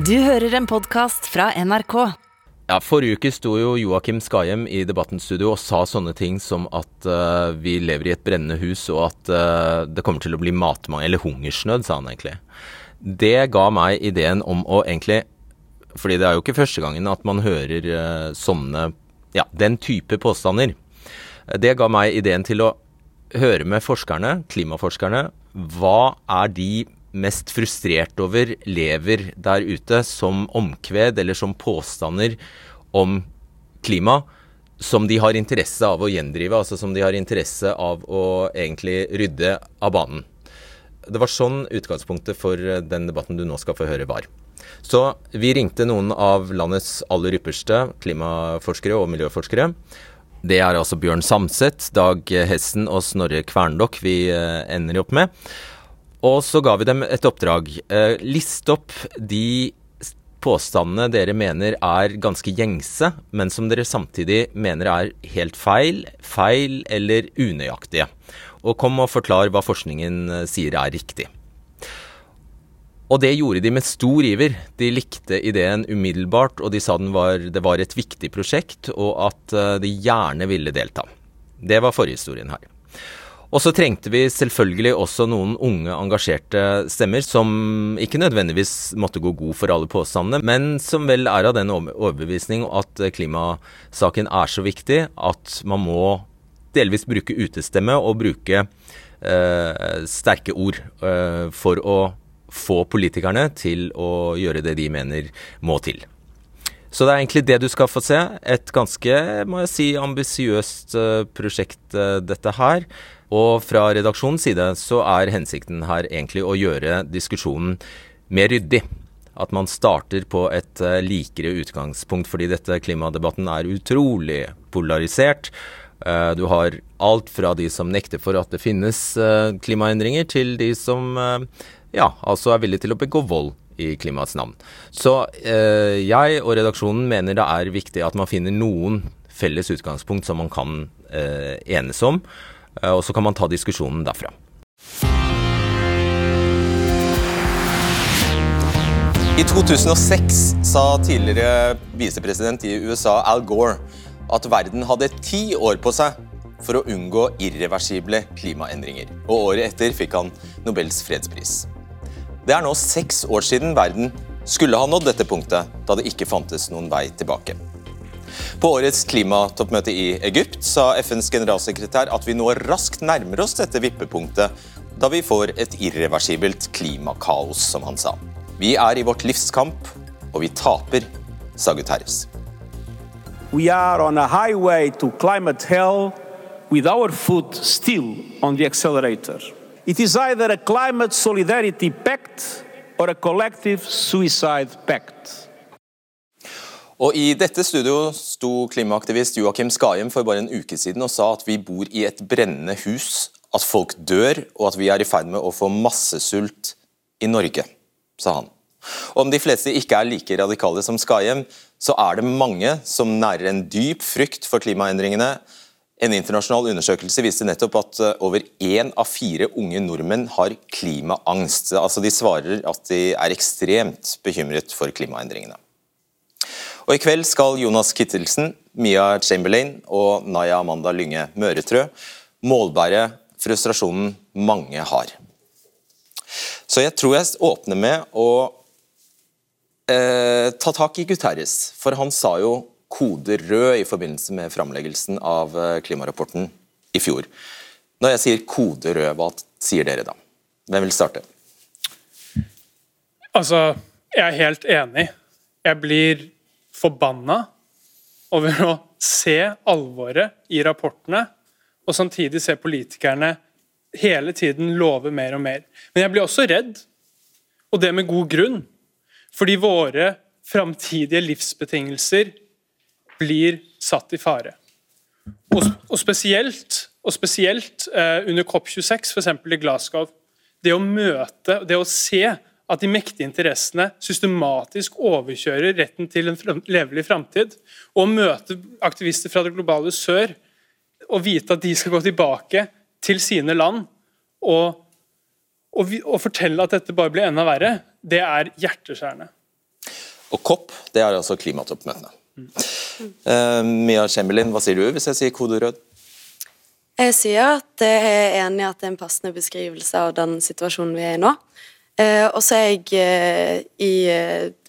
Du hører en podkast fra NRK. Ja, Forrige uke sto jo Joakim Skahjem i Debattens studio og sa sånne ting som at uh, vi lever i et brennende hus, og at uh, det kommer til å bli matmangel, eller hungersnød, sa han egentlig. Det ga meg ideen om å egentlig Fordi det er jo ikke første gangen at man hører uh, sånne Ja, den type påstander. Det ga meg ideen til å høre med forskerne, klimaforskerne, hva er de mest frustrert over lever der ute som omkved eller som påstander om klima som de har interesse av å gjendrive, altså som de har interesse av å egentlig rydde av banen. Det var sånn utgangspunktet for den debatten du nå skal få høre var. Så vi ringte noen av landets aller ypperste klimaforskere og miljøforskere. Det er altså Bjørn Samset, Dag Hessen og Snorre Kverndokk vi eh, ender opp med. Og så ga vi dem et oppdrag. Eh, list opp de påstandene dere mener er ganske gjengse, men som dere samtidig mener er helt feil, feil eller unøyaktige. Og kom og forklar hva forskningen eh, sier er riktig. Og det gjorde de med stor iver. De likte ideen umiddelbart, og de sa var, det var et viktig prosjekt, og at eh, de gjerne ville delta. Det var forhistorien her. Og så trengte vi selvfølgelig også noen unge, engasjerte stemmer som ikke nødvendigvis måtte gå god for alle påstandene, men som vel er av den overbevisning at klimasaken er så viktig at man må delvis bruke utestemme og bruke eh, sterke ord eh, for å få politikerne til å gjøre det de mener må til. Så det er egentlig det du skal få se. Et ganske, må jeg si, ambisiøst uh, prosjekt, uh, dette her. Og fra redaksjonens side så er hensikten her egentlig å gjøre diskusjonen mer ryddig. At man starter på et uh, likere utgangspunkt, fordi dette klimadebatten er utrolig polarisert. Du har alt fra de som nekter for at det finnes klimaendringer, til de som ja, altså er villige til å begå vold i klimaets navn. Så jeg og redaksjonen mener det er viktig at man finner noen felles utgangspunkt som man kan enes om. Eh, og så kan man ta diskusjonen derfra. I 2006 sa tidligere visepresident i USA Al Gore at verden hadde ti år på seg for å unngå irreversible klimaendringer. Og året etter fikk han Nobels fredspris. Det er nå seks år siden verden skulle ha nådd dette punktet, da det ikke fantes noen vei tilbake. På årets klimatoppmøte i Egypt sa FNs generalsekretær at vi nå raskt nærmer oss dette vippepunktet, da vi får et irreversibelt klimakaos, som han sa. Vi er i vårt livskamp, og vi taper, sa Guterres. We are on a highway to climate hell with our foot still on. It is either a climate solidarity pact or a collective suicide pact. Og I dette studio sto klimaaktivist Joakim Skahjem for bare en uke siden og sa at vi bor i et brennende hus, at folk dør og at vi er i ferd med å få massesult i Norge, sa han. Og Om de fleste ikke er like radikale som Skahjem, så er det mange som nærer en dyp frykt for klimaendringene. En internasjonal undersøkelse viste nettopp at eh, over én av fire unge nordmenn har klimaangst. Altså De svarer at de er ekstremt bekymret for klimaendringene. Og I kveld skal Jonas Kittelsen, Mia Chamberlain og Naya Amanda Lynge Møretrø målbære frustrasjonen mange har. Så jeg tror jeg åpner med å eh, ta tak i Guterres, for han sa jo kode rød i forbindelse med framleggelsen av eh, klimarapporten i fjor. Når jeg sier kode rød, hva sier dere da? Hvem vil starte? Altså, jeg er helt enig. Jeg blir forbanna over å se alvoret i rapportene, og samtidig se politikerne hele tiden love mer og mer. Men jeg blir også redd, og det med god grunn. Fordi våre framtidige livsbetingelser blir satt i fare. Og, og spesielt, og spesielt eh, under COP26, f.eks. i Glasgow. Det å møte, det å se at de mektige interessene systematisk overkjører retten til en levelig framtid. Og møte aktivister fra det globale sør og vite at de skal gå tilbake til sine land og, og, og fortelle at dette bare blir enda verre, det er hjerteskjærende. Og COP, det er altså klimatoppmøtene. Uh, Mia Chamberlain, hva sier du hvis jeg sier kode rød? Jeg sier at jeg er enig i at det er en passende beskrivelse av den situasjonen vi er i nå. Uh, og så er jeg uh, i,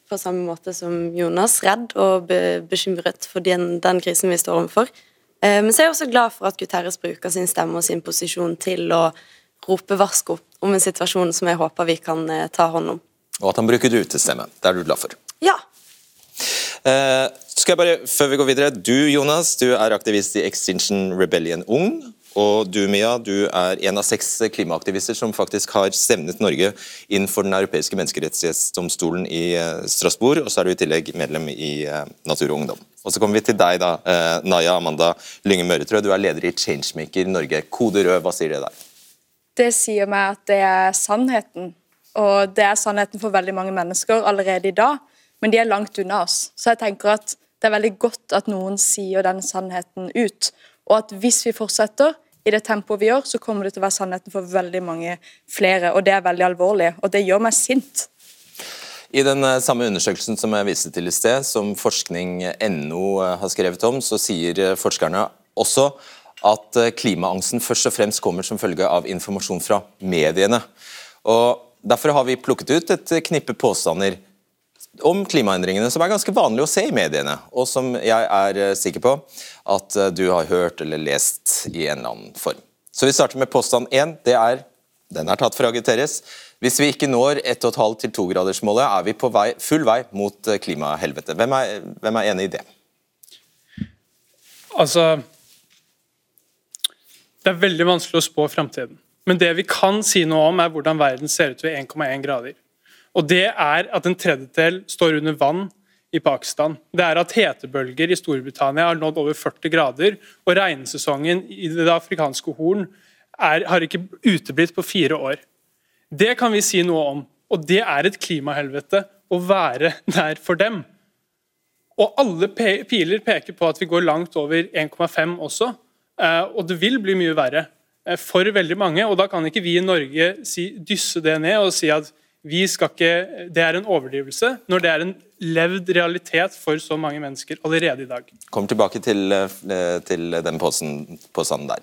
på samme måte som Jonas redd og be bekymret for den, den, krisen vi står overfor. Men så er jeg også glad for at Guterres bruker sin stemme og sin posisjon til å rope varsko om en situasjon som jeg håper vi kan ta hånd om. Og at han bruker utestemme. Det er du glad for? Ja. Eh, skal jeg bare, før vi går videre, Du Jonas, du er aktivist i Extinction Rebellion Ung. Og du Mia, du er en av seks klimaaktivister som faktisk har stevnet Norge inn for Den europeiske menneskerettighetsdomstolen i eh, Strasbourg, og så er du i tillegg medlem i eh, Natur og Ungdom. Og så kommer vi til deg, da, Naya Amanda Lynge Møretrø. Du er leder i Changemaker Norge. Kode rød, hva sier det deg? Det sier meg at det er sannheten. Og det er sannheten for veldig mange mennesker allerede i dag, men de er langt unna oss. Så jeg tenker at det er veldig godt at noen sier den sannheten ut. Og at hvis vi fortsetter i det tempoet vi gjør, så kommer det til å være sannheten for veldig mange flere. Og det er veldig alvorlig, og det gjør meg sint. I den eh, samme undersøkelsen som jeg viste til i sted, som forskning.no eh, har skrevet om, så sier eh, forskerne også at klimaangsten først og fremst kommer som følge av informasjon fra mediene. Og Derfor har vi plukket ut et knippe påstander om klimaendringene som er ganske vanlig å se i mediene, og som jeg er eh, sikker på at eh, du har hørt eller lest i en eller annen form. Så Vi starter med påstand én. Den er tatt fra Guterres. Hvis vi ikke når 1,5 2-gradersmålet, er vi på vei, full vei mot eh, klimahelvete. Hvem er, hvem er enig i det? Altså Det er veldig vanskelig å spå framtiden. Men det vi kan si noe om, er hvordan verden ser ut ved 1,1 grader. Og det er at en tredjedel står under vann i Pakistan. Det er at hetebølger i Storbritannia har nådd over 40 grader, og regnsesongen i det afrikanske horn er, har ikke uteblitt på fire år. Det kan vi si noe om, og det er et klimahelvete å være der for dem. Og alle piler peker på at vi går langt over 1,5 også, eh, og det vil bli mye verre eh, for veldig mange. og Da kan ikke vi i Norge si, dysse det ned og si at ikke, det er en overdrivelse når det er en levd realitet for så mange mennesker allerede i dag. Kommer tilbake til, eh, til den påstanden der.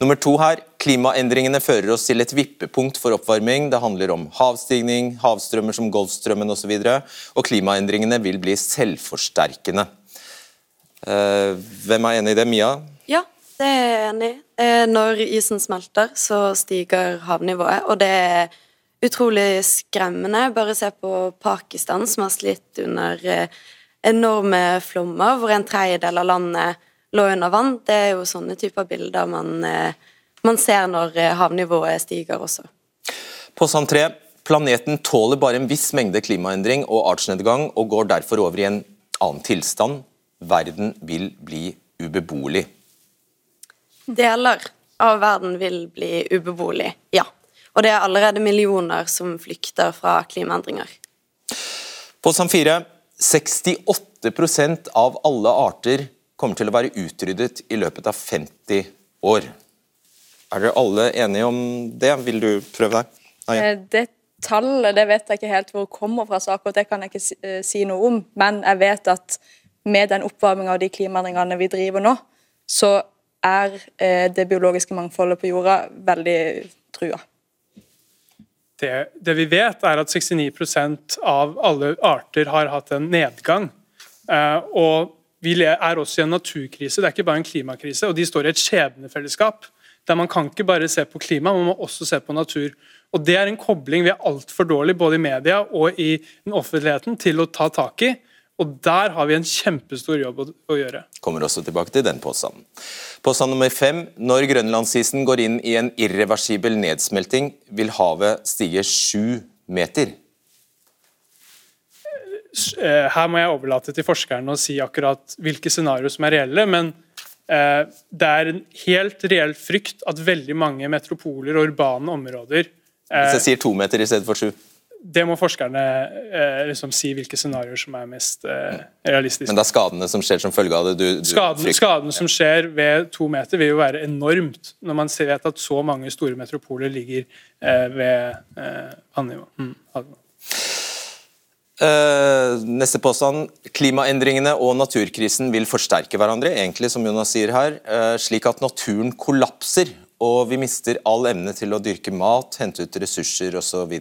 Nummer to her. Klimaendringene fører oss til et vippepunkt for oppvarming. Det handler om havstigning, havstrømmer som Golfstrømmen osv. Og, så og klimaendringene vil bli selvforsterkende. Eh, hvem er enig i det? Mia? Ja, det er jeg enig i. Eh, når isen smelter, så stiger havnivået. og det er utrolig skremmende. Bare se på Pakistan, som har slitt under eh, enorme flommer, hvor en tredjedel av landet lå under vann. Det er jo sånne typer bilder man, eh, man ser når eh, havnivået stiger også. På sand 3, Planeten tåler bare en viss mengde klimaendring og artsnedgang, og går derfor over i en annen tilstand. Verden vil bli ubeboelig. Deler av verden vil bli ubeboelig, ja. Og det er allerede millioner som flykter fra klimaendringer. På Sam 4 68% av alle arter kommer til å være utryddet i løpet av 50 år. Er dere alle enige om det? Vil du prøve deg? Ah, ja. Det tallet det vet jeg ikke helt hvor kommer fra, så akkurat det kan jeg ikke eh, si noe om. Men jeg vet at med den oppvarminga og de klimaendringene vi driver nå, så er eh, det biologiske mangfoldet på jorda veldig trua. Det, det, vi vet, er at 69% av alle arter har hatt en nedgang. Eh, og vi er også i en naturkrise, det er ikke bare en klimakrise. Og de står i et skjebnefellesskap der man kan ikke bare se på klima, man må også se på natur. Og Det er en kobling vi er altfor dårlig både i media og i offentligheten til å ta tak i. Og Der har vi en kjempestor jobb å, å gjøre. Kommer også tilbake til den påstanden. Påstand nummer fem. Når grønlandsisen går inn i en irreversibel nedsmelting, vil havet stige sju meter. Eh, her må jeg overlate til forskerne å si akkurat hvilke scenarioer som er reelle. Men eh, det er en helt reell frykt at veldig mange metropoler og urbane områder Hvis jeg sier to meter i stedet for sju? Det må forskerne eh, liksom si hvilke scenarioer som er mest eh, realistiske. Men det er skadene som skjer som følge av det? Du, du skaden, skadene som skjer ved to meter vil jo være enormt, når man vet at så mange store metropoler ligger eh, ved eh, vannivå. Mm, Uh, neste påstand. Klimaendringene og naturkrisen vil forsterke hverandre, egentlig som Jonas sier her, uh, slik at naturen kollapser og vi mister all evne til å dyrke mat, hente ut ressurser osv.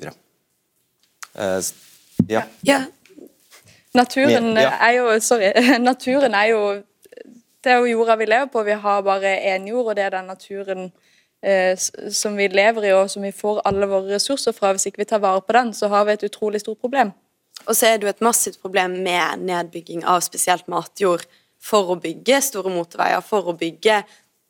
Uh, ja. ja. Naturen ja. er jo Sorry. Naturen er jo Det er jo jorda vi lever på. Vi har bare én jord, og det er den naturen eh, som vi lever i, og som vi får alle våre ressurser fra. Hvis ikke vi tar vare på den, så har vi et utrolig stort problem. Og så er det jo et massivt problem med nedbygging av spesielt matjord for å bygge store motorveier, for å bygge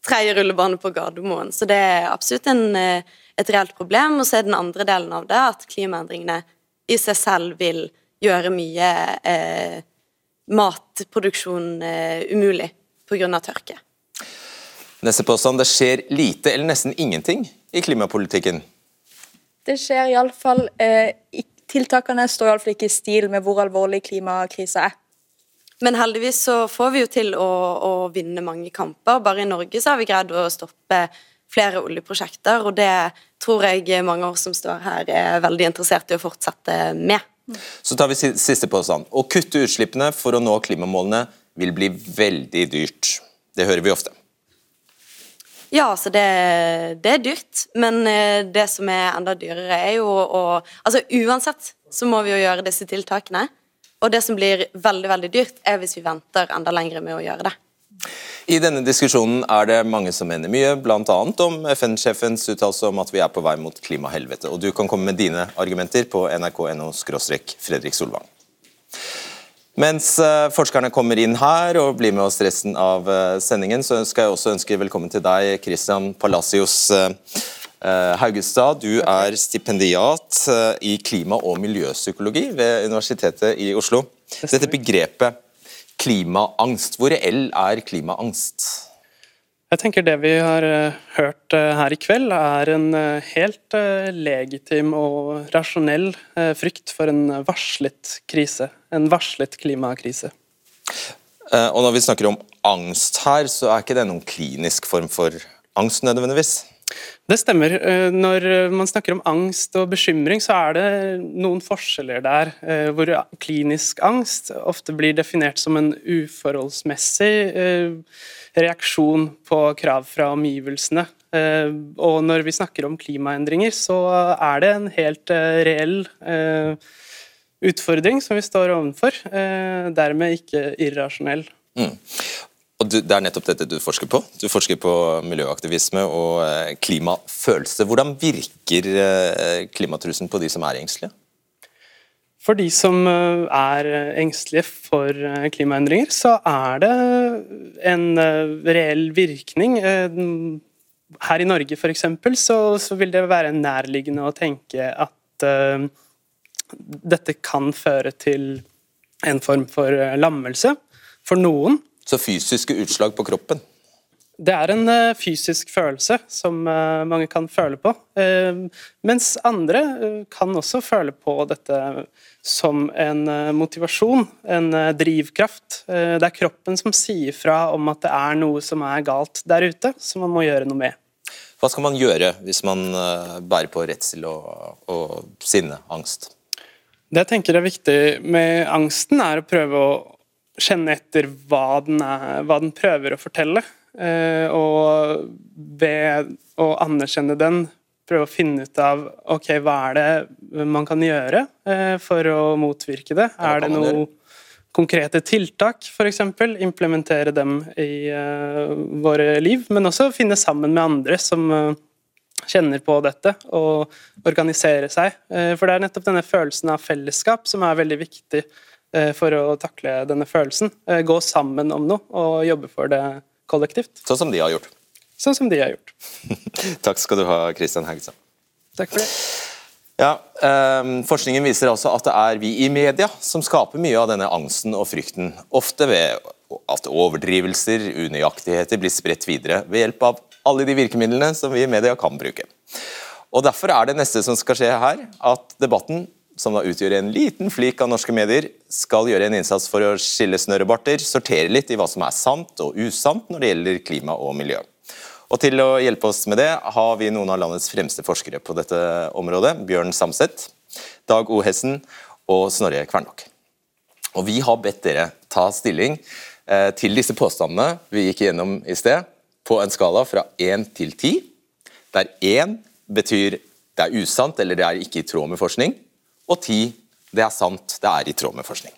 tredje rullebane på Gardermoen. Så det er absolutt en, eh, et reelt problem. Og så er den andre delen av det at klimaendringene i seg selv vil gjøre mye eh, matproduksjon eh, umulig pga. tørke. Neste påstand. Det skjer lite eller nesten ingenting i klimapolitikken. Det skjer iallfall eh, Tiltakene står iallfall ikke i stil med hvor alvorlig klimakrisa er. Men heldigvis så får vi jo til å, å, vinne mange kamper. Bare i Norge så har vi greid å stoppe flere oljeprosjekter, og det tror jeg mange av oss som står her er veldig interessert i å fortsette med. Så tar vi siste påstand. Å kutte utslippene for å nå klimamålene vil bli veldig dyrt. Det hører vi ofte. Ja, altså det, det, er dyrt, men eh, det som er enda dyrere, er jo å Altså uansett så må vi jo gjøre disse tiltakene. Og det som blir veldig, veldig dyrt, er hvis vi venter enda lenger med å gjøre det. I denne diskusjonen er det mange som mener mye, bl.a. om FN-sjefens uttalelse om at vi er på vei mot klimahelvete. Og du kan komme med dine argumenter på nrk.no Fredrik Solvang. Mens eh, forskerne kommer inn her og blir med oss resten av eh, sendingen, så skal jeg også ønske velkommen til deg, Christian Palacios eh, Haugestad. Du er stipendiat i klima- og miljøpsykologi ved Universitetet i Oslo. Dette begrepet klimaangst, hvor reell er klimaangst? Jeg tenker Det vi har hørt her i kveld, er en helt legitim og rasjonell frykt for en varslet krise en varslet klimakrise. Eh, og Når vi snakker om angst her, så er ikke det noen klinisk form for angst nødvendigvis? Det stemmer. Eh, når man snakker om angst og bekymring, så er det noen forskjeller der. Eh, hvor klinisk angst ofte blir definert som en uforholdsmessig reaksjon på krav fra omgivelsene. Og når vi snakker om klimaendringer, så er det en helt reell utfordring som vi står overfor. Eh, dermed ikke irrasjonell. Mm. Og du, Det er nettopp dette du forsker på. Du forsker på miljøaktivisme og eh, klimafølelse. Hvordan virker eh, klimatrusselen på de som er engstelige? For de som er engstelige for klimaendringer, så er det en reell virkning. Her i Norge f.eks. Så, så vil det være nærliggende å tenke at dette kan føre til en form for eh, lammelse for noen. Så fysiske utslag på kroppen? Det er en uh, fysisk følelse som uh, mange kan føle på. Uh, mens andre kan også føle på dette som en motivasjon, en drivkraft. det er kroppen som sier fra om at det er noe som er galt der ute, som man må gjøre noe med. Hva skal man gjøre hvis man bærer på redsel og, og sinne, angst? Det jeg tenker er viktig med angsten, er å prøve å kjenne etter hva den, er, hva den prøver å fortelle. Eh, og ved å anerkjenne den, prøve å finne ut av ok, hva er det man kan gjøre eh, for å motvirke det. Er det noen konkrete tiltak, f.eks.? Implementere dem i uh, våre liv. Men også finne sammen med andre som uh, kjenner på dette og organisere seg. Uh, for det er nettopp denne følelsen av fellesskap som er veldig viktig for å takle denne følelsen. Eh, gå sammen om noe og jobbe for det kollektivt. Sånn som de har gjort. Sånn som de har gjort. Takk skal du ha, Kristian Hegstad. Takk for det. Ja, um, Forskningen viser altså at det er vi i media som skaper mye av denne angsten og frykten. Ofte ved at overdrivelser, unøyaktigheter blir spredt videre ved hjelp av alle de virkemidlene som vi i media kan bruke. Og Derfor er det neste som skal skje her, at debatten, som da utgjør en liten flik av norske medier, skal gjøre en innsats for å skille snørrebarter, sortere litt i hva som er sant og usant når det gjelder klima og miljø. Og Til å hjelpe oss med det har vi noen av landets fremste forskere på dette området. Bjørn Samset, Dag O. Hessen og Snorre Kvernok. Og Vi har bedt dere ta stilling eh, til disse påstandene vi gikk gjennom i sted, på en skala fra 1 til 10, der 1 betyr det er usant eller det er ikke i tråd med forskning, og ti, det er sant, det er i tråd med forskning.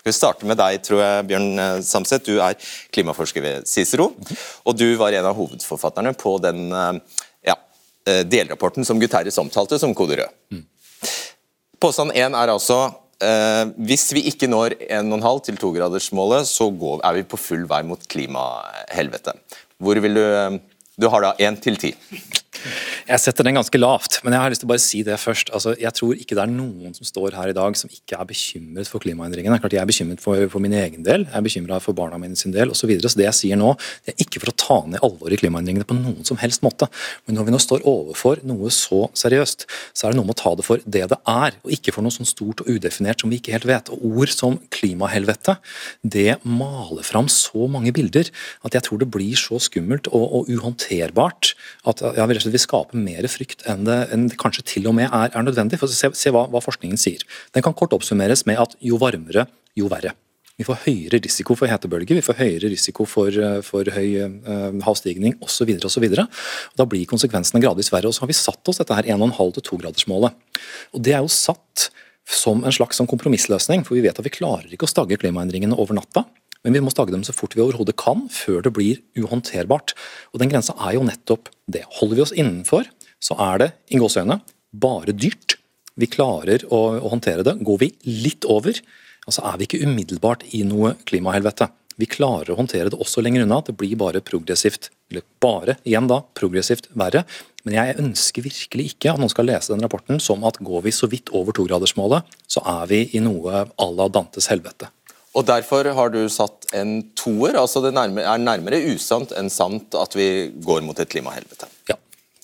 Skal vi starte med deg, tror jeg, Bjørn eh, Samset. Du er klimaforsker ved Cicero, og du var en av hovedforfatterne på den eh, ja, eh, delrapporten som Guterres omtalte som kode rød. Påstand én er altså hvis vi ikke når 1,5 til 2-gradersmålet, så går, er vi på full vei mot klimahelvete. Hvor vil du Du har da 1 til 10. Jeg setter den ganske lavt, men jeg har lyst til å bare si det først. Altså, jeg tror ikke det er noen som står her i dag som ikke er bekymret for klimaendringene. Klart Jeg er bekymret for, for min egen del, jeg er bekymra for barna mine sin del osv. Så, videre. så det jeg sier nå, det er ikke for å ta ned alvoret i klimaendringene på noen som helst måte. Men når vi nå står overfor noe så seriøst, så er det noe med å ta det for det det er, og ikke for noe sånn stort og udefinert som vi ikke helt vet. Og Ord som klimahelvete, det maler fram så mange bilder at jeg tror det blir så skummelt og, og uhåndterbart at ja, vi vil skape mer frykt enn det, enn det kanskje til og med er, er nødvendig. For se, se hva, hva, forskningen sier. Den kan kort oppsummeres med at jo varmere, jo verre. Vi får høyere risiko for hetebølger, vi får høyere risiko for, for høy uh, havstigning osv. Da blir konsekvensene gradvis verre. og Så har vi satt oss dette her 1,5-2-gradersmålet. Og Det er jo satt som en slags kompromissløsning, for vi vet at vi klarer ikke å stagge klimaendringene over natta. Men vi må stagge dem så fort vi overhodet kan, før det blir uhåndterbart. Og Den grensa er jo nettopp det. Holder vi oss innenfor, så er det i gåseøyne bare dyrt. Vi klarer å, å, håndtere det. Går vi litt over, altså er vi ikke umiddelbart i noe klimahelvete. Vi klarer å håndtere det også lenger unna. Det blir bare progressivt eller bare, igjen da, progressivt verre. Men jeg ønsker virkelig ikke at noen skal lese den rapporten som at går vi så vidt over togradersmålet, så er vi i noe à la Dantes helvete. Og Derfor har du satt en toer. altså Det er nærmere usant enn sant at vi går mot et klimahelvete. Ja.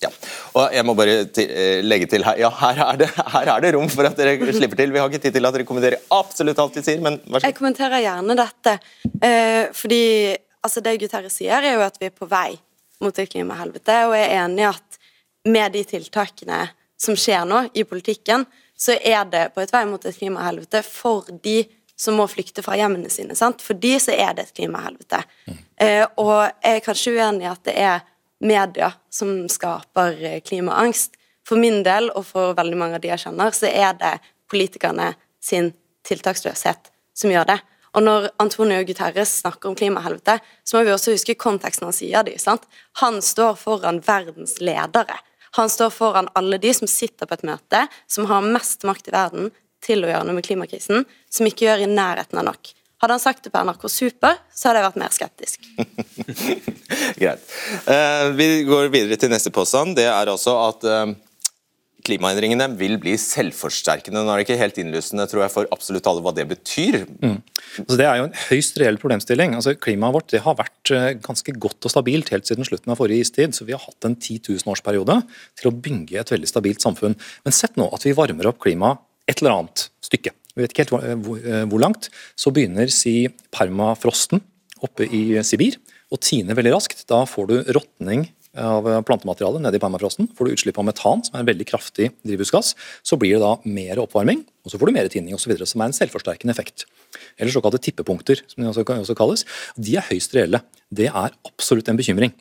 Ja. Og jeg må bare eh, legge til her, ja, her er, det, her er, det, rom for at dere slipper til. Vi har ikke tid til at dere kommenterer absolutt alt vi sier, men vær så god. Jeg kommenterer gjerne dette. Eh, fordi altså, det Guterres sier, er jo at vi er på vei mot et klimahelvete, og jeg er enig i at med de tiltakene som skjer nå i politikken, så er det på et vei mot et klimahelvete for de som må flykte fra hjemmene sine. Sant? For de så er det et klimahelvete. Mm. Eh, og jeg er kanskje uenig i at det er media som skaper eh, klimaangst. For min del, og for veldig mange av de jeg kjenner, så er det politikerne sin tiltaksløshet som gjør det. Og når Antonio Guterres snakker om klimahelvete, så må vi også huske konteksten han sier det i. Han står foran verdens ledere. Han står foran alle de som sitter på et møte, som har mest makt i verden til å gjøre noe med klimakrisen, som ikke gjør i nærheten av nok. Hadde han sagt det på NRK Super, så hadde jeg vært mer skeptisk. Greit. Uh, vi går videre til neste påstand. Det er altså at uh, klimaendringene vil bli selvforsterkende. Nå er det ikke helt innlysende tror jeg, for absolutt alle hva det betyr. Mm. Altså, det er jo en høyst reell problemstilling. Altså, klimaet vårt har vært uh, ganske godt og stabilt helt siden slutten av forrige istid. så Vi har hatt en 10 000-årsperiode til å bygge et veldig stabilt samfunn. Men sett nå at vi varmer opp klimaet et eller annet stykke vi vet ikke helt hvor, eh, hvor langt, så begynner si permafrosten oppe i Sibir og tiner veldig raskt. Da får du råtning av plantematerialet nede i permafrosten. Får du utslipp av metan, som er en veldig kraftig drivhusgass, så blir det da mer oppvarming, og så får du mer tining osv., som er en selvforsterkende effekt. Eller såkalte tippepunkter, som de også, kalles. De er høyst reelle. Det er absolutt en bekymring.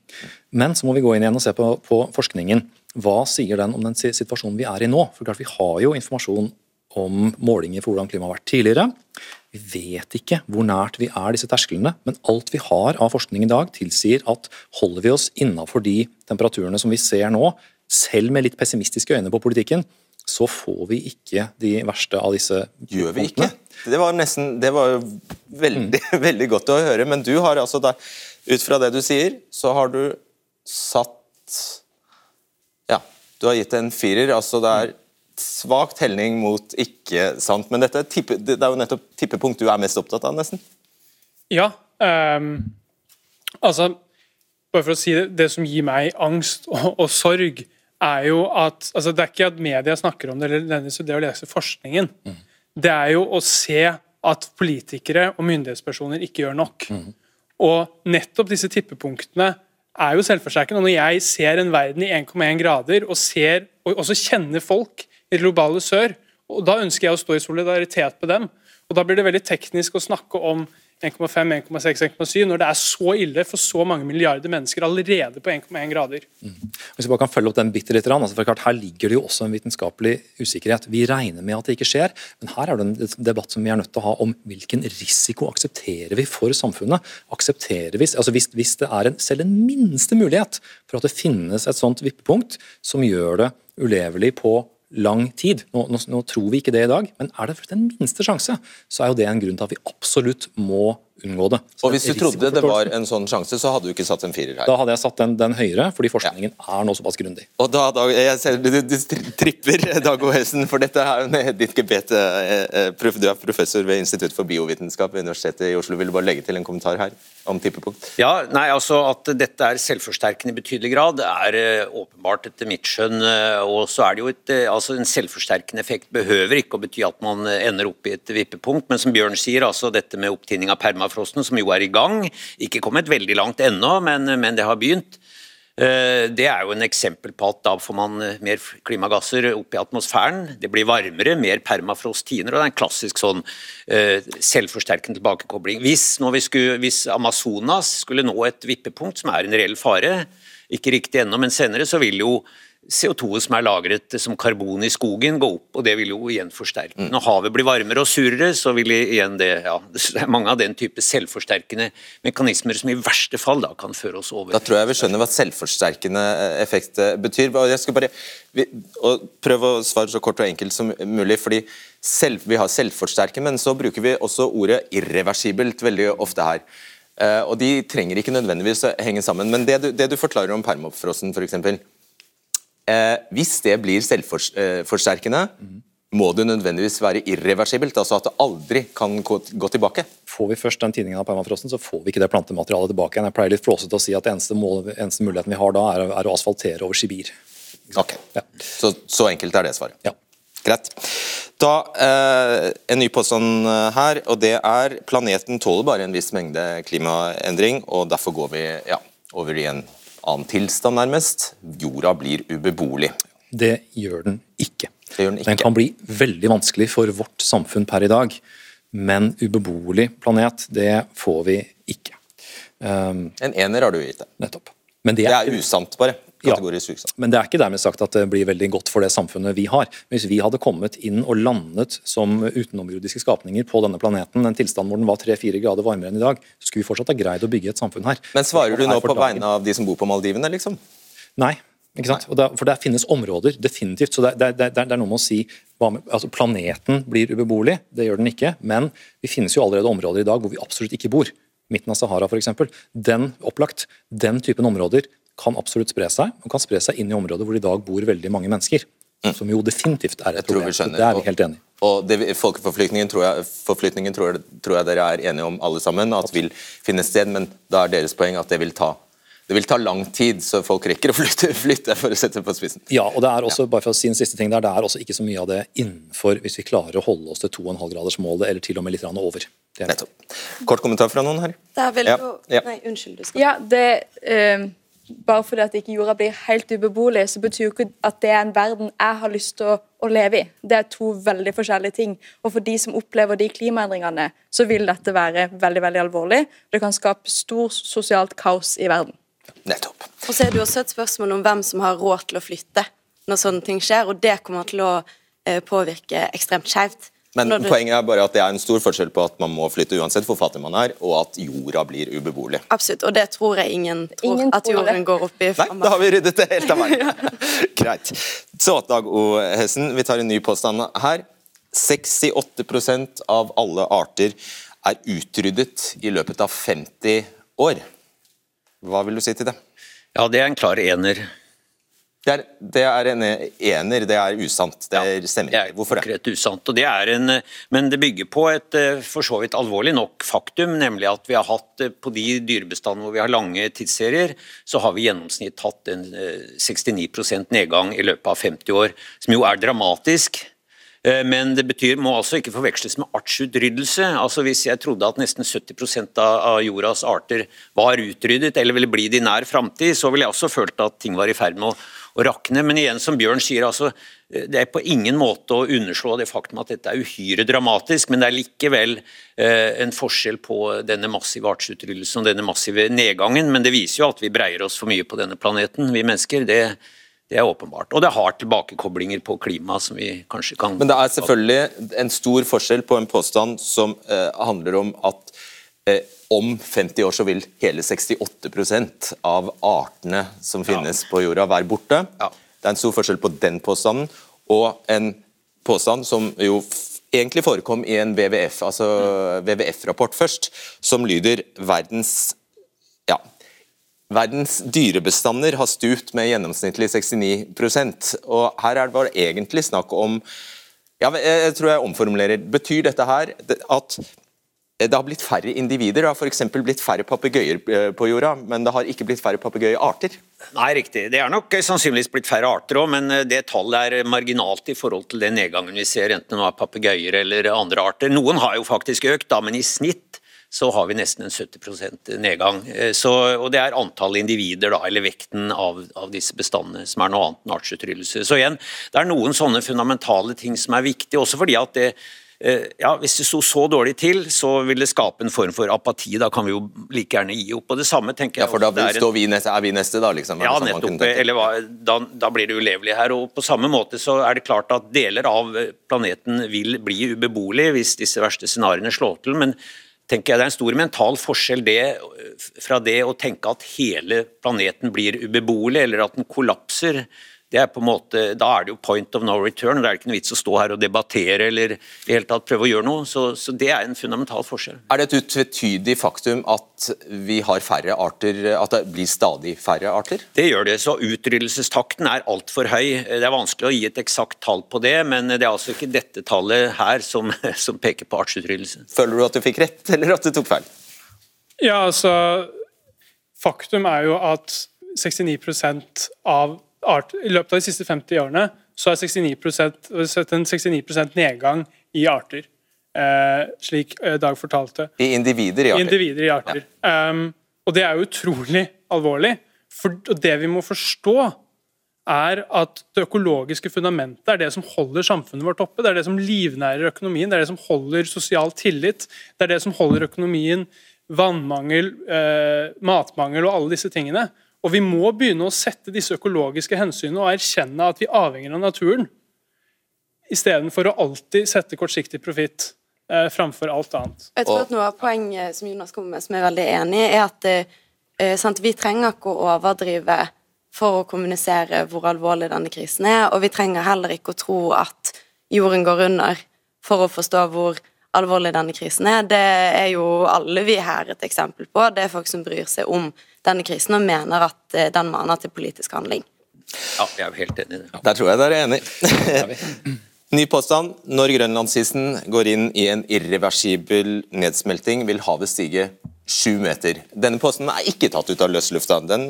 Men så må vi gå inn igjen og se på, på forskningen. Hva sier den om den situasjonen vi er i nå? For klart Vi har jo informasjon om målinger for hvordan klimaet har vært tidligere. Vi vet ikke hvor nært vi er disse tersklene, men alt vi har av forskning i dag, tilsier at holder vi oss innafor de temperaturene som vi ser nå, selv med litt pessimistiske øyne på politikken, så får vi ikke de verste av disse Gjør vi ikke? Det var nesten, det var veldig, mm. veldig godt å høre, men du har altså da, ut fra det du sier, så har du satt Ja, du har gitt en firer. altså det er svak telling mot ikke sant. Men dette, tippe, det er jo nettopp tippepunkt du er mest opptatt av, nesten. Ja. Um, altså Bare for å si det, det som gir meg angst og, og sorg, er jo at altså Det er ikke at media snakker om det, eller det å lese forskningen. Mm. Det er jo å se at politikere og myndighetspersoner ikke gjør nok. Mm. Og nettopp disse tippepunktene er jo selvforsterkende. Og når jeg ser en verden i 1,1 grader, og ser, og også kjenner folk i det globale sør, Og Da ønsker jeg å stå i solidaritet med dem. Og Da blir det veldig teknisk å snakke om 1,5, 1,6, 1,7 når det er så ille for så mange milliarder mennesker allerede på 1,1 grader. Mm. Hvis vi bare kan følge opp den bitte litt, altså for klart, Her ligger det jo også en vitenskapelig usikkerhet. Vi regner med at det ikke skjer, men her er det en debatt som vi er nødt til å ha om hvilken risiko aksepterer vi for samfunnet. Aksepterer vi, altså hvis, hvis det er en, selv en minste mulighet for at det finnes et sånt vippepunkt som gjør det ulevelig på lang tid. Nå, nå, nå, tror vi ikke det i dag, men er det den minste sjanse, så er jo det en grunn til at vi absolutt må unngå det. Så og Hvis du trodde det var en sånn sjanse, så hadde du ikke satt en firer her? Da hadde jeg satt den, den høyere, fordi forskningen ja. er nå såpass grundig. Og da, da, jeg ser du, du tripper, Dag O. Helsen, for dette er jo ditt gebet. Eh, eh, du er professor ved Institutt for biovitenskap ved Universitetet i Oslo. Vil du bare legge til en kommentar her om tippepunkt? Ja, nei, altså At dette er selvforsterkende i betydelig grad, er åpenbart etter mitt skjønn. Og så er det jo et, altså En selvforsterkende effekt behøver ikke å bety at man ender opp i et vippepunkt, men som Bjørn sier, altså dette med opptinning av perma permafrosten, som jo er i gang. Ikke kommet veldig langt ennå, men, men det har begynt. Eh, det er jo en eksempel på at da får man eh, mer klimagasser opp i atmosfæren. Det blir varmere, mer permafrost tiner, og det er en klassisk sånn uh, selvforsterkende tilbakekobling. Hvis, skulle, hvis, Amazonas skulle nå et vippepunkt, som er en reell fare, ikke riktig ennå, men senere, så vil jo CO2 som er lagret som karbon i skogen, gå opp, og det vil jo igjen forsterke. Når havet blir varmere og surere, så vil igjen det ja, Det er mange av den type selvforsterkende mekanismer som i verste fall da kan føre oss over. Da tror jeg vi skjønner hva selvforsterkende eh, effekt betyr, betyr. Jeg skal bare prøve å svare så kort og enkelt som mulig. fordi selv, Vi har selvforsterkende, men så bruker vi også ordet irreversibelt veldig ofte her. Uh, og De trenger ikke nødvendigvis å henge sammen. Men det du, det du forklarer om permafrosten, f.eks. Eh, hvis det blir selvforsterkende, mm. må det nødvendigvis være irreversibelt, altså at det aldri kan gå, gå tilbake. Får vi først den tidningen av permafrosten, så får vi ikke det plantematerialet tilbake. Jeg pleier litt flåsete å si at eneste, mål, eneste muligheten vi har da, er, er å asfaltere over Sibir. Ok, ja. så, så, enkelt er det svaret. Ja. Greit. Da eh, En ny påstand eh, her, og det er planeten tåler bare en viss mengde klimaendring, og derfor går vi ja, over i en annen tilstand, nærmest. Jorda blir ubeboelig. Det gjør den ikke. Det gjør den, ikke. den kan bli veldig vanskelig for vårt samfunn per i dag, men ubeboelig planet, det får vi ikke. Um, en ener har du gitt det. Nettopp. Det er, det er usant, bare. Ja, men det er ikke dermed sagt at det blir veldig godt for det samfunnet vi har. Hvis vi hadde kommet inn og landet som utenomjordiske skapninger på denne planeten, en tilstand hvor den var 3-4 grader varmere enn i dag, så skulle vi fortsatt ha greid å bygge et samfunn her. Men svarer du nå på vegne av de som bor på Maldivene, liksom? Nei. ikke sant? Det, for det finnes områder, definitivt. så det, det, det, det er noe med å si altså Planeten blir ubeboelig, det gjør den ikke. Men vi finnes jo allerede områder i dag hvor vi absolutt ikke bor midten av Sahara f.eks. Den opplagt, den typen områder kan absolutt spre seg, og kan spre seg inn i områder hvor det i dag bor veldig mange mennesker. Mm. Som jo definitivt er et problem. Det er vi helt enig i. Og det, Folkeforflytningen tror jeg, tror, tror jeg dere er enige om alle sammen at vil finne sted, men da er deres poeng at det vil ta det vil ta lang tid, så folk rekker å flytte, flytte for å sette på spissen. Ja, og det er også, bare for å si en siste ting der, det er også ikke så mye av det innenfor hvis vi klarer å holde oss til 2,5-gradersmålet, eller til og med litt over. Nettopp. Kort kommentar fra noen her? Det er vel ja. ja. Nei, unnskyld. du skal. Ja, det... Uh bare fordi at ikke jorda blir helt ubeboelig, så betyr jo ikke at det er en verden jeg har lyst til å, å, leve i. Det er to veldig forskjellige ting. Og for de som opplever de klimaendringene, så vil dette være veldig veldig alvorlig. Det kan skape stor sosialt kaos i verden. Nettopp. Og så er det også et spørsmål om hvem som har råd til å flytte når sånne ting skjer, og det kommer til å eh, påvirke ekstremt skjevt. Men du... poenget er bare at det er en stor forskjell på at man må flytte uansett hvor fattig man er, og at jorda blir ubeboelig. Absolutt, og det tror jeg ingen tror, ingen at jorden går opp i. Nei, da har vi ryddet det helt av veien. Greit. Så Dag O. Hessen, vi tar en ny påstand her. 68% av alle arter er utryddet i løpet av 50 år. Hva vil du si til det? Ja, det er en klar ener. Det er, det er, en ener, det er usant. Det er stemmer ikke. Hvorfor det? Er usant, og det er en, men det bygger på et eh, for så vidt alvorlig nok faktum, nemlig at vi har hatt eh, på de dyrebestandene hvor vi har lange tidsserier, så har vi i gjennomsnitt hatt en 69 eh, nedgang i løpet av 50 år, som jo er dramatisk. Eh, men det betyr, må altså ikke forveksles med artsutryddelse. Altså Hvis jeg trodde at nesten 70% av jordas arter var utryddet, eller ville bli det i nær framtid, så ville jeg også følt at ting var i ferd med å, å rakne. Men igjen, som Bjørn sier, altså, eh, det er på ingen måte å underslå det faktum at dette er uhyre dramatisk, men det er likevel eh, en forskjell på denne massive artsutryddelsen og denne massive nedgangen. Men det viser jo at vi breier oss for mye på denne planeten, vi mennesker. det det er åpenbart. Og det har tilbakekoblinger på klima som vi kanskje kan Men det er selvfølgelig en stor forskjell på en påstand som eh, handler om at eh, om 50 år så vil hele 68% av artene som finnes ja. på jorda være borte. Ja. Det er en stor forskjell på den påstanden og en påstand som jo egentlig forekom i en WWF, altså mm. WWF-rapport først, som lyder verdens Verdens dyrebestander har stupt med gjennomsnittlig 69% og Her er det bare egentlig snakk om ja, jeg tror jeg omformulerer. Betyr dette her at det har blitt færre individer? Det har f.eks. blitt færre papegøyer eh, på jorda, men det har ikke blitt færre papegøyearter? Nei, riktig. Det er nok sannsynligvis blitt færre arter òg, men eh, det tallet er marginalt i forhold til den nedgangen vi ser, enten det er papegøyer eller andre arter. Noen har jo faktisk økt, da, men i snitt så har vi nesten en 70% nedgang. Eh, så, og Det er antall individer, da, eller vekten av, av, disse bestandene, som er noe annet enn artsutryddelse. Så igjen, det er noen sånne fundamentale ting som er viktige, også fordi at det eh, ja, Hvis det sto så dårlig til, så vil det skape en form for apati. Da kan vi jo like gjerne gi opp. Og det samme tenker jeg... Ja, For da en... vi neste, er vi neste, da? liksom? Ja, nettopp. Eller da, da, blir det ulevelig her. Og på samme måte så er det klart at deler av planeten vil bli ubeboelig hvis disse verste scenarioene slår til. men tenker jeg Det er en stor mental forskjell det, fra det å tenke at hele planeten blir ubeboelig, eller at den kollapser. Det er på en måte, Da er det jo point of no return. Det er ikke noe vits å stå her og debattere eller i hele tatt prøve å gjøre noe. Så, så Det er en fundamental forskjell. Er det et utvetydig faktum at vi har færre arter, at det blir stadig færre arter? Det gjør det. så Utryddelsestakten er altfor høy. Det er vanskelig å gi et eksakt tall på det, men det er altså ikke dette tallet her som, som peker på artsutryddelse. Føler du at du fikk rett, eller at du tok feil? Ja, altså Faktum er jo at 69% av art, I løpet av de siste 50 årene så har 69% sett en 69% nedgang i arter. Eh, slik eh, Dag fortalte. I individer i arter. I individer i arter. Ja. Um, og det er jo utrolig alvorlig. For, og det vi må forstå, er at det økologiske fundamentet er det som holder samfunnet vårt oppe. Det er det som livnærer økonomien, det er det som holder sosial tillit. Det er det som holder økonomien vannmangel, eh, matmangel og alle disse tingene. Og Vi må begynne å sette disse økologiske hensynene og erkjenne at vi avhenger av naturen, istedenfor å alltid sette kortsiktig profitt eh, framfor alt annet. Jeg tror at Noe av poenget som Jonas kommer med, som jeg er veldig enig i, er at eh, sant, vi trenger ikke å overdrive for å kommunisere hvor alvorlig denne krisen er, og vi trenger heller ikke å tro at jorden går under for å forstå hvor alvorlig denne krisen er. Det er jo alle vi her et eksempel på. Det er folk som bryr seg om denne krisen og mener at eh, den maner til politisk handling. Ja, jeg er jo helt enig i det. Der tror jeg dere er enig. Ny påstand. Når grønlandsisen går inn i en irreversibel nedsmelting, vil havet stige sju meter. Denne posten er ikke tatt ut av løslufta, den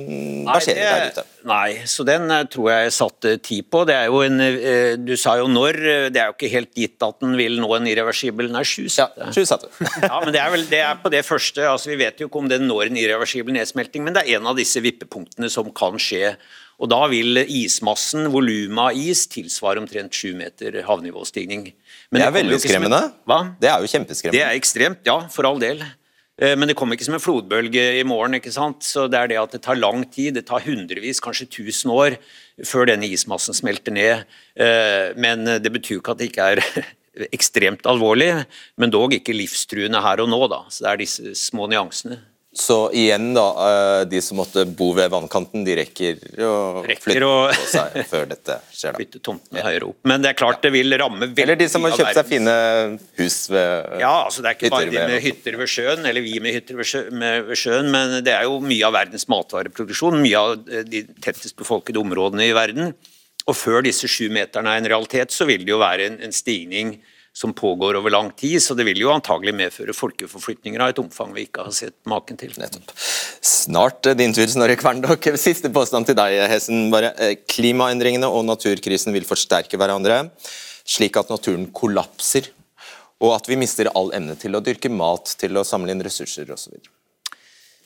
verserer der ute. Nei, så den eh, tror jeg satte tid på. Det er jo en, eh, du sa jo når, eh, det er jo ikke helt gitt at den vil nå en irreversibel Nei, sju satte. Ja, sju satte. ja, men det er vel det er på det første. altså Vi vet jo ikke om den når en irreversibel nedsmelting, men det er en av disse vippepunktene som kan skje. Og Da vil ismassen, volumet av is, tilsvare omtrent sju meter havnivåstigning. Men det er veldig skremmende. Hva? Det er jo kjempeskremmende. Det er ekstremt, ja, for all del. Eh, men det kommer ikke som en flodbølge i morgen. ikke sant? Så Det er det at det tar lang tid, det tar hundrevis, kanskje tusen år før denne ismassen smelter ned. Eh, men det betyr ikke at det ikke er ekstremt alvorlig, men dog ikke livstruende her og nå. da. Så Det er disse små nyansene. Så igjen, da, eh, de som måtte bo ved vannkanten, de rekker å rekker flytte å... på seg før dette skjer. da. Flytte tomtene ja. høyere opp. Men det er klart det vil ramme veldig Eller de som har kjøpt seg fine hus ved Ja, altså det er ikke bare de med hytter ved sjøen, eller vi med hytter ved sjøen, men det er jo mye av verdens matvareproduksjon, mye av de tettest befolkede områdene i verden. Og før disse sju meterne er en realitet, så vil det jo være en, en stigning som pågår over lang tid, så det vil jo antagelig medføre folkeforflytninger av et omfang vi ikke har sett maken til. Nettopp. Snart din tur, Snorre Kverndokk. Siste påstand til deg, Hessen. Bare, eh, klimaendringene og naturkrisen vil forsterke hverandre. slik at naturen kollapser, og at vi mister all evne til å dyrke mat, til å samle inn ressurser osv.?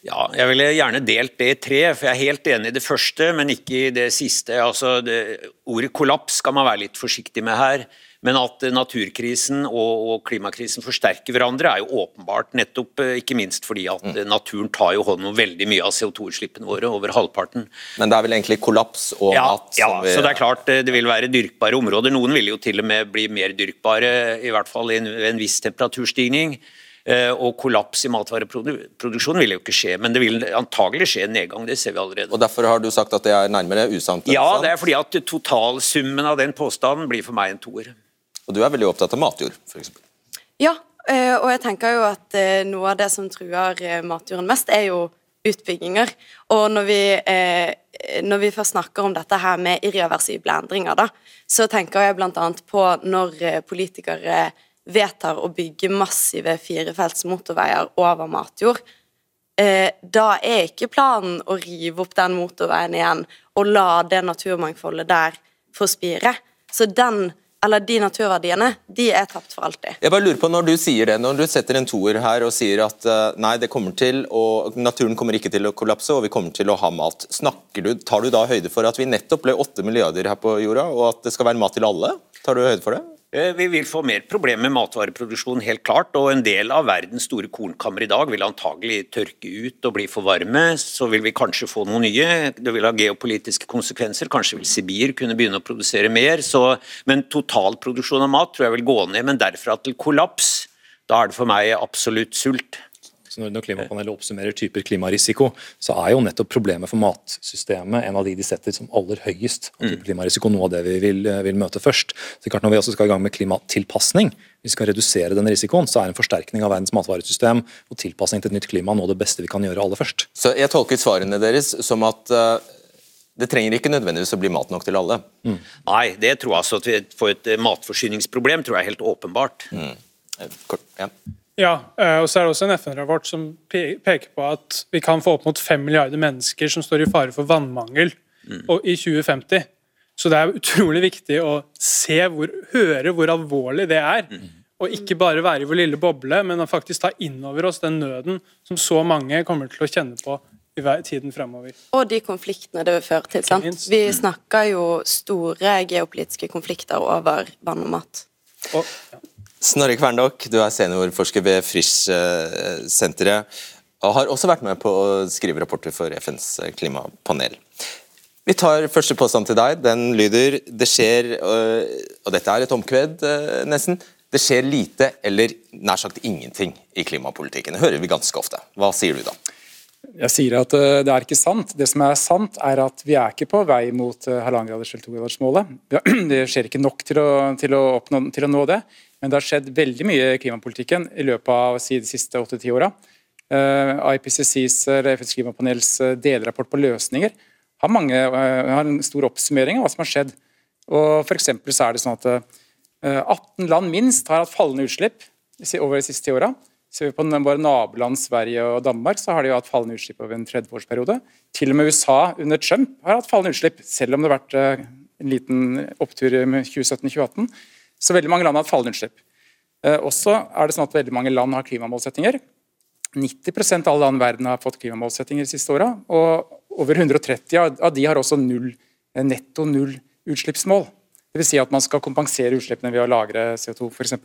Ja, jeg ville gjerne delt det i tre, for jeg er helt enig i det første, men ikke i det siste. Altså, det, ordet kollaps skal man være litt forsiktig med her. Men at naturkrisen og, klimakrisen forsterker hverandre, er jo åpenbart. nettopp eh, Ikke minst fordi at mm. naturen tar jo hånd om veldig mye av CO2-utslippene våre, over halvparten. Men det er vel egentlig kollaps og ja, mat Ja, vi... så det er klart eh, det vil være dyrkbare områder. Noen vil jo til og med bli mer dyrkbare, i hvert fall i en, en viss temperaturstigning. Eh, og kollaps i matvareproduksjonen vil jo ikke skje, men det vil antagelig skje en nedgang. Det ser vi allerede. Og Derfor har du sagt at det er nærmere usant? Ja, det er fordi at totalsummen av den påstanden blir for meg en toer. Og du er veldig opptatt av matjord, f.eks.? Ja, eh, og jeg tenker jo at eh, noe av det som truer eh, matjorden mest, er jo utbygginger. Og når vi, når vi først snakker om dette her med irreversible endringer, da, så tenker jeg bl.a. på når politikere vedtar å bygge massive firefelts motorveier over matjord. Da er ikke planen å rive opp den motorveien igjen og la det naturmangfoldet der få spire. Så den eller de naturverdiene, de er tapt for alltid. Jeg bare lurer på Når du sier det, når du setter en toer her og sier at uh, nei, det kommer til å, naturen kommer ikke til å kollapse og vi kommer til å ha mat, snakker du, tar du da høyde for at vi nettopp ble åtte milliarder her på jorda, og at det skal være mat til alle? Tar du høyde for det? Eh, vi vil få mer problemer med matvareproduksjon, helt klart. Og en del av verdens store kornkammer i dag vil antagelig tørke ut og bli for varme. Så vil vi kanskje få noen nye. Det vil ha geopolitiske konsekvenser. Kanskje vil Sibir kunne begynne å produsere mer. Så, men totalproduksjon av mat tror jeg vil gå ned. Men derfra til kollaps, da er det for meg absolutt sult. Så når Klimapanelet oppsummerer typer klimarisiko, så er jo nettopp problemet for matsystemet en av de de setter som aller høyest. Mm. klimarisiko, Noe av det vi vil, eh, vil, møte først. Så klart Når vi også skal i gang med klimatilpasning, vi skal redusere den risikoen, så er en forsterkning av verdens matvaresystem og tilpasning til et nytt klima noe av det beste vi kan gjøre aller først. Så Jeg tolker svarene deres som at uh, det trenger ikke nødvendigvis å bli mat nok til alle? Mm. Nei, det tror jeg altså at vi får et eh, matforsyningsproblem, tror jeg er helt åpenbart. Mm. Kort, ja. Ja, eh, og så er det også en FN-rapport som peker på at vi kan få opp mot fem milliarder mennesker som står i fare for vannmangel mm. i 2050. Så det er utrolig viktig å se hvor, høre hvor alvorlig det er. Mm. Og ikke bare være i vår lille boble, men å faktisk ta inn over oss den nøden som så mange kommer til å kjenne på i tiden fremover. Og de konfliktene det vil føre til. sant? Vi mm. snakker jo store geopolitiske konflikter over vann og mat. Og, ja. Snorre Kverndok, du er seniorforsker ved Frisch-senteret og har også vært med på å skrive rapporter for FNs klimapanel. Vi tar første påstand til deg. Den lyder det skjer, øh, og dette er et omkved øh, nesten, det skjer lite eller nær sagt ingenting i klimapolitikken. Det hører vi ganske ofte. Hva sier du da? Jeg sier at øh, det er ikke sant. Det som er sant, er at vi er ikke på vei mot halvanngraders- eller togradersmålet. Det skjer ikke nok til å, til, å oppnå, til å nå det. Men det har skjedd veldig mye i klimapolitikken i løpet av si, de siste åtte-ti åra. Uh, IPCCs, FNs klimapanels eh, delrapport på løsninger har, mange, har, en stor oppsummering av hva som har skjedd. Og for så er det sånn at uh, 18 land minst har hatt fallende utslipp over de siste ti åra. Ser vi på våre naboland Sverige og Danmark, så har de jo hatt fallende utslipp over en 30-årsperiode. Til og med USA under Trump har hatt fallende utslipp, selv om det har vært eh, en liten opptur med 2017-2018. Så veldig mange land har hatt fallende utslipp. Eh, også er det sånn at veldig mange land har klimamålsettinger. 90% av alle land i verden har fått klimamålsettinger de siste åra. Og over 130 av de har også null, eh, netto null utslippsmål. Dvs. Si at man skal kompensere utslippene ved å lagre CO2 f.eks.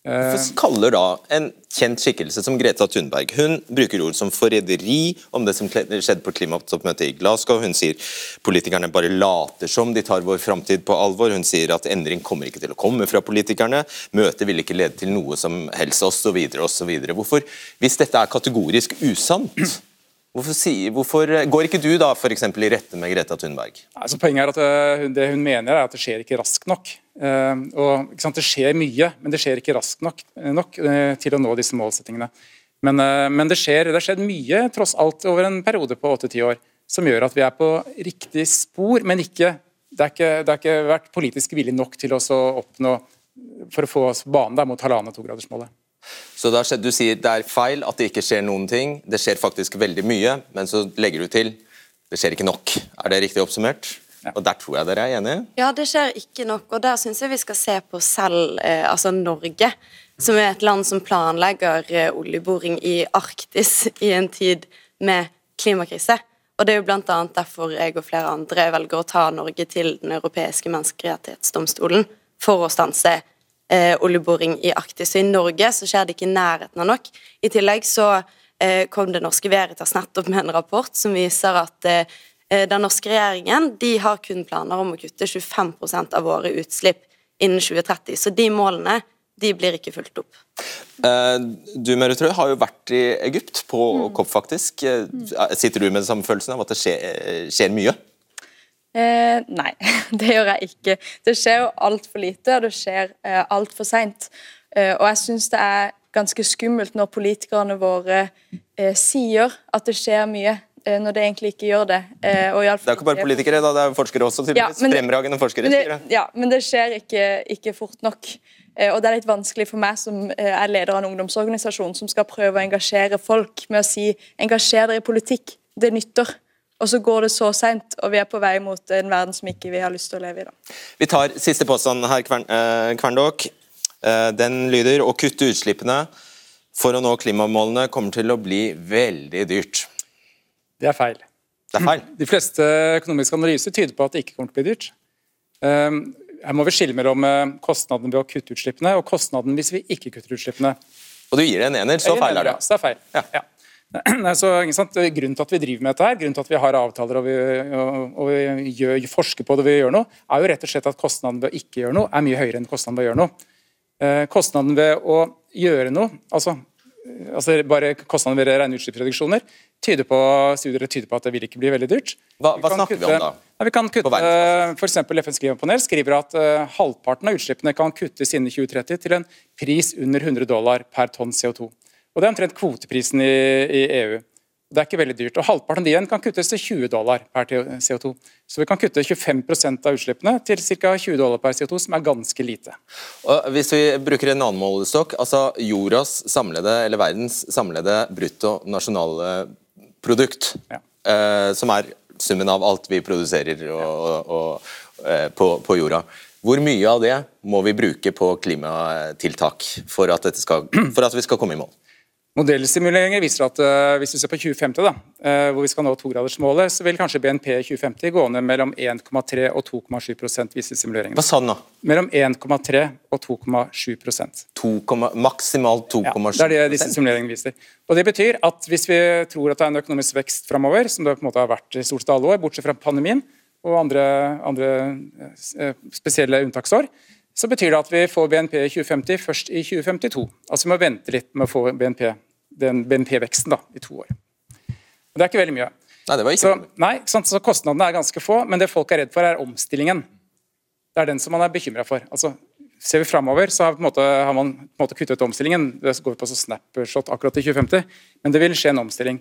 Hvorfor kaller da en kjent skikkelse som Greta Thunberg Hun bruker ord som forræderi om det som skjedde på klimatoppmøtet i Glasgow. Hun sier politikerne bare later som de tar vår framtid på alvor. Hun sier at endring kommer ikke til å komme fra politikerne. Møtet vil ikke lede til noe som helst, osv. osv. Hvorfor, hvis dette er kategorisk usant, Hvorfor, si, hvorfor, går ikke du da for i rette med Greta Thunberg? Altså, poenget er at uh, Det hun mener er at det skjer ikke raskt nok. Uh, og sant, Det skjer mye, men det skjer ikke raskt nok, nok til å nå disse målsettingene. Men, men det, skjer, det har skjedd mye tross alt over en periode på 8-10 år som gjør at vi er på riktig spor, men ikke, det, har ikke, ikke vært politisk vilje nok til å oppnå for å få oss banen banen mot halvannen togradersmålet. Så da, Du sier det er feil at det ikke skjer noen ting. Det skjer faktisk veldig mye, men så legger du til det skjer ikke nok. Er det riktig oppsummert? Og Der tror jeg dere er enige? Ja, det skjer ikke nok. Og der syns jeg vi skal se på selv, eh, altså Norge, som er et land som planlegger eh, oljeboring i Arktis i en tid med klimakrise. Og det er jo bl.a. derfor jeg og flere andre velger å ta Norge til Den europeiske menneskerettighetsdomstolen for å stanse eh, oljeboring i Arktis. Så i Norge så skjer det ikke i nærheten av nok. I tillegg så eh, kom det norske Veritas nettopp med en rapport som viser at eh, Eh, den norske regjeringen de har kun planer om å kutte 25% av våre utslipp innen 2030. Så de målene de blir ikke fulgt opp. Eh, du Merutrø, har jo vært i Egypt, på mm. COP faktisk. Eh, sitter du med den samme følelsen av at det skjer, skjer mye? Eh, nei, det gjør jeg ikke. Det skjer jo altfor lite, og det skjer eh, altfor seint. Eh, og jeg syns det er ganske skummelt når politikerne våre eh, sier at det skjer mye. Eh, når det egentlig ikke gjør det. det er ikke bare politikere, da, det er forskere også. Ja, Fremragende forskere. Men det, ja, men det skjer ikke, ikke, fort nok. Eh, og det er litt vanskelig for meg som eh, er leder av en ungdomsorganisasjon, som skal prøve å engasjere folk med å si engasjer dere i politikk, det nytter. Og så går det så seint, og vi er på vei mot en verden som ikke vi har lyst til å leve i. da. Vi tar siste påstand her, Kverndok. Den lyder å kutte utslippene for å nå klimamålene kommer til å bli veldig dyrt. Det er feil. Det er feil. De fleste økonomiske analyser tyder på at det ikke kommer til å bli dyrt. Ehm, her må vi skille mellom eh, kostnaden ved å kutte utslippene og kostnaden hvis vi ikke kutter utslippene. Og du gir det en ener, så feil er det. Så det er feil. Ja. ja. Nei, så, grunnen til at vi driver med dette, her, grunnen til at vi har avtaler og vi, og, og vi gjør, forsker på det vi gjør noe, er jo rett og slett at kostnaden ved å ikke gjøre noe er mye høyere enn kostnaden ved å gjøre noe. Eh, kostnaden ved å gjøre noe, altså altså bare kostnaden ved rene utslippsreduksjoner tyder på, studier tyder på at det vil ikke bli veldig dyrt. Hva, hva snakker kutte, vi om da? Ja, vi kan kutte, F.eks. FNs klimapanel skriver at uh, halvparten av utslippene kan kuttes innen 2030 til en pris under 100 dollar per tonn CO2. Og Det er omtrent kvoteprisen i, i EU. Det er ikke veldig dyrt. og Halvparten av de igjen kan kuttes til 20 dollar per CO2. Så vi kan kutte 25% av utslippene til ca. 20 dollar per CO2, som er ganske lite. Og hvis vi bruker en annen målestokk, altså jordas samlede, eller verdens samlede brutto nasjonale produkt, ja. eh, som er summen av alt vi produserer og, og, og, eh, på, på jorda. Hvor mye av det må vi bruke på klimatiltak for at, skal, for at vi skal komme i mål? Modellsimuleringer viser at uh, hvis vi ser på 2050, da, uh, hvor vi skal nå togradersmålet, så vil kanskje BNP i 2050 gå ned mellom 1,3 og 2,7 viser simuleringene. Hva sa den da? Mellom 1,3 og 2,7% Maksimalt 2,7 ja, Det er det disse simuleringene viser. Og Det betyr at hvis vi tror at det er en økonomisk vekst framover, som det på en måte har vært i stort sett alle år, bortsett fra pandemien og andre, andre uh, spesielle unntaksår, så betyr det at vi får BNP i 2050 først i 2052. Altså vi må vente litt med å få BNP, den BNP-veksten da, i to år. Og Det er ikke veldig mye. Nei, det var ikke så, nei, så Kostnadene er ganske få, men det folk er redd for, er omstillingen. Det er den som man er bekymra for. Altså, ser vi framover, så har, måte, har man måte, kuttet omstillingen. Det går på snapshot akkurat i 2050, men det vil skje en omstilling.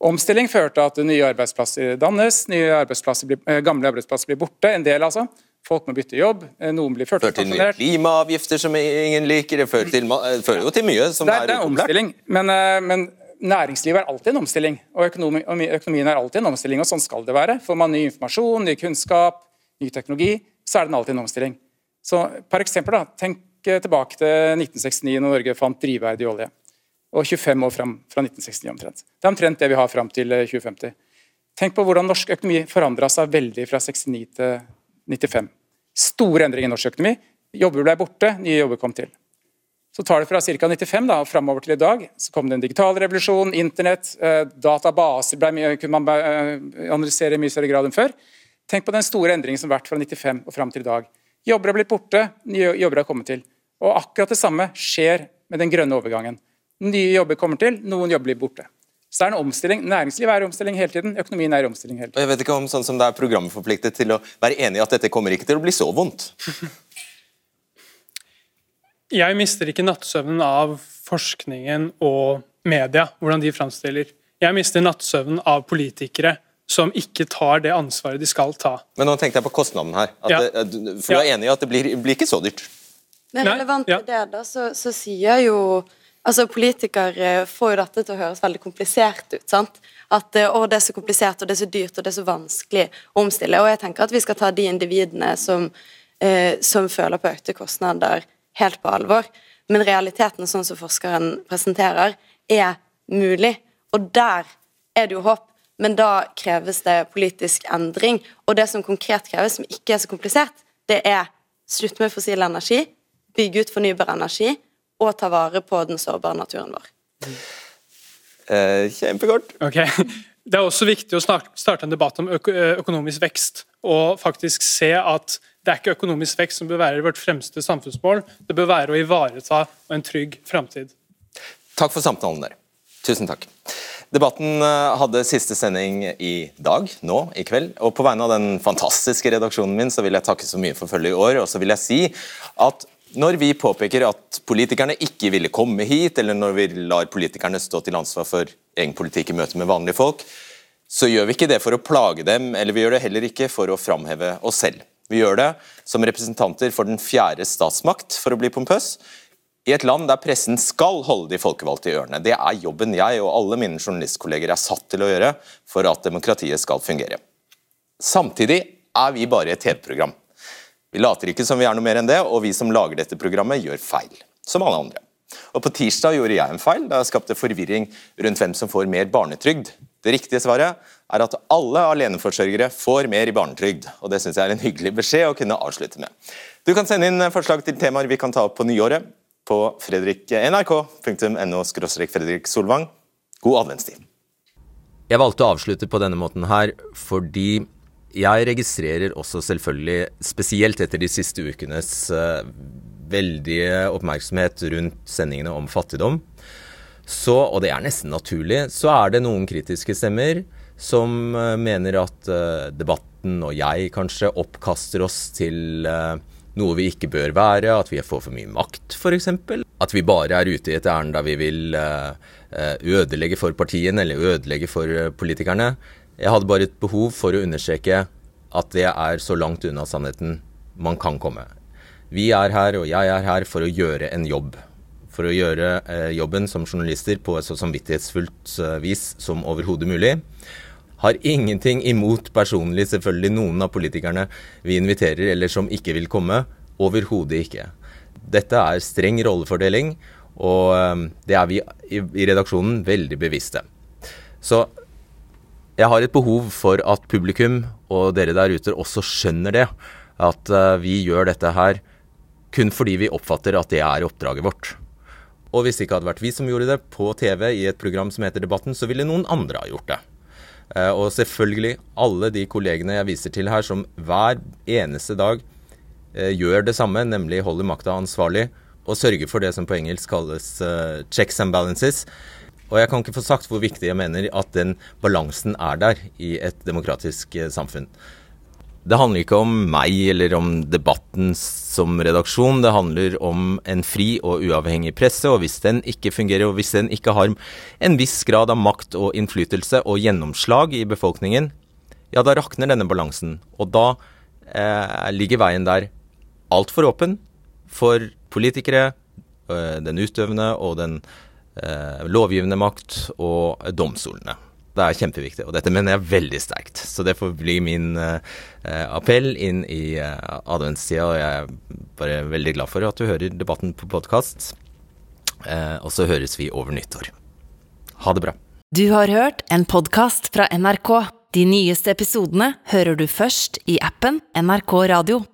Omstilling fører til at nye arbeidsplasser dannes, nye arbeidsplasser blir, eh, gamle arbeidsplasser blir borte. En del, altså. Folk må bytte jobb, eh, noen blir førtidspensjonert. Fører til klimaavgifter som ingen liker, det fører, til, fører jo til mye som det er, det er omstilling, men, eh, men, næringslivet er alltid en omstilling. Og økonomi, økonomien er alltid en omstilling, og sånn skal det være. Får man ny informasjon, ny kunnskap, ny teknologi, så er den alltid en omstilling. Så per eksempel, da, Tenk eh, tilbake til 1969, når Norge fant drivverdig olje. Og 25 år fram fra 1969 omtrent. Det er omtrent det vi har fram til 2050. Tenk på hvordan norsk økonomi forandra seg veldig fra 69 til 95. Store endringer i norsk økonomi. Jobber ble borte, nye jobber kom til. Så tar det fra ca. 95 da, og framover til i dag. Så kom det en digital revolusjon, internett, eh, databaser ble, kunne man eh, analysere i mye større grad enn før. Tenk på den store endringen som har vært fra 95 og fram til i dag. Jobber har blitt borte, nye jobber har kommet til. Og akkurat det samme skjer med den grønne overgangen. Nye jobber kommer til, noen jobber blir borte. Så det er en omstilling. Næringslivet er i omstilling hele tiden, økonomien er i omstilling hele tiden. Jeg vet ikke om sånn som det er programforpliktet til å være enig i at dette kommer ikke til å bli så vondt. Jeg mister ikke nattsøvnen av forskningen og media, hvordan de framstiller. Jeg mister nattsøvnen av politikere som ikke tar det ansvaret de skal ta. Men nå tenkte jeg på kostnaden her. Ja. Det, for du er enig i at det blir, blir ikke så dyrt? Men relevant til det, da, så, så sier jo Altså, Politikere får jo dette til å høres veldig komplisert ut. sant? At å, det er så komplisert, og det er så dyrt, og det er så vanskelig å omstille. Og jeg tenker at vi skal ta de individene som, eh, som føler på økte kostnader, helt på alvor. Men realiteten, sånn som forskeren presenterer, er mulig. Og der er det jo håp. Men da kreves det politisk endring. Og det som konkret kreves, som ikke er så komplisert, det er slutt med fossil energi, bygge ut fornybar energi og ta vare på den sårbare naturen vår. Eh, kjempekort. Ok. Det er også viktig å starte en debatt om økonomisk vekst, og faktisk se at det er ikke økonomisk vekst som bør være vårt fremste samfunnsmål, det bør være å ivareta en trygg framtid. Takk for samtalen, der. Tusen takk. Debatten eh, hadde siste sending i dag, nå i kveld. Og på vegne av den fantastiske redaksjonen min så vil jeg takke så mye for følget i år. Og så vil jeg si at når vi påpeker at politikerne ikke ville komme hit, eller når vi lar politikerne stå til ansvar for egen politikk i møte med vanlige folk, så gjør vi ikke det for å plage dem, eller vi gjør det heller ikke for å framheve oss selv. Vi gjør det som representanter for den fjerde statsmakt, for å bli pompøs, i et land der pressen skal holde de folkevalgte i ørene. Det er jobben jeg og alle mine journalistkolleger er satt til å gjøre for at demokratiet skal fungere. Samtidig er vi bare et TV-program. Vi later ikke som vi er noe mer enn det, og vi som lager dette programmet, gjør feil. Som alle andre. Og På tirsdag gjorde jeg en feil da jeg skapte forvirring rundt hvem som får mer barnetrygd. Det riktige svaret er at alle aleneforsørgere får mer i barnetrygd. og Det synes jeg er en hyggelig beskjed å kunne avslutte med. Du kan sende inn forslag til temaer vi kan ta opp på nyåret på nrk.no Fredrik Solvang. God adventstid. Jeg valgte å avslutte på denne måten her fordi jeg registrerer også selvfølgelig, spesielt etter de siste ukenes uh, veldige oppmerksomhet rundt sendingene om fattigdom, så, og det er nesten naturlig, så er det noen kritiske stemmer som uh, mener at uh, debatten og jeg kanskje oppkaster oss til noe vi ikke bør være, at vi får for mye makt f.eks. At vi bare er ute i et ærend der vi vil ødelegge for partiene eller ødelegge for politikerne. Jeg hadde bare et behov for å understreke at det er så langt unna sannheten man kan komme. Vi er her, og jeg er her, for å gjøre en jobb. For å gjøre eh, jobben som journalister på et så samvittighetsfullt eh, vis som overhodet mulig. Har ingenting imot personlig selvfølgelig noen av politikerne vi inviterer eller som ikke vil komme. Overhodet ikke. Dette er streng rollefordeling, og eh, det er vi i, i redaksjonen veldig bevisste. Så jeg har et behov for at publikum og dere der ute også skjønner det. At uh, vi gjør dette her kun fordi vi oppfatter at det er oppdraget vårt. Og hvis det ikke hadde vært vi som gjorde det på TV i et program som heter Debatten, så ville noen andre ha gjort det. Uh, og selvfølgelig alle de kollegene jeg viser til her, som hver eneste dag uh, gjør det samme, nemlig holder makta ansvarlig og sørger for det som på engelsk kalles checks and balances. Og jeg kan ikke få sagt hvor viktig jeg mener at den balansen er der i et demokratisk eh, samfunn. Det handler ikke om meg eller om debatten som redaksjon. Det handler om en fri og uavhengig presse, og hvis den ikke fungerer, og hvis den ikke har en viss grad av makt og innflytelse og gjennomslag i befolkningen, ja, da rakner denne balansen. Og da eh, ligger veien der altfor åpen for politikere, øh, den utøvende og den eh, lovgivende makt og domstolene. Det er kjempeviktig, og dette mener jeg veldig sterkt. Så det får bli min eh, appell inn i eh, adventstida, og jeg er bare veldig glad for at du hører debatten på podkast. Eh, og så høres vi over nyttår. Ha det bra. Du har hørt en podkast fra NRK. De nyeste episodene hører du først i appen NRK Radio.